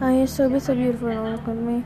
I you're so, so beautiful. Look at me.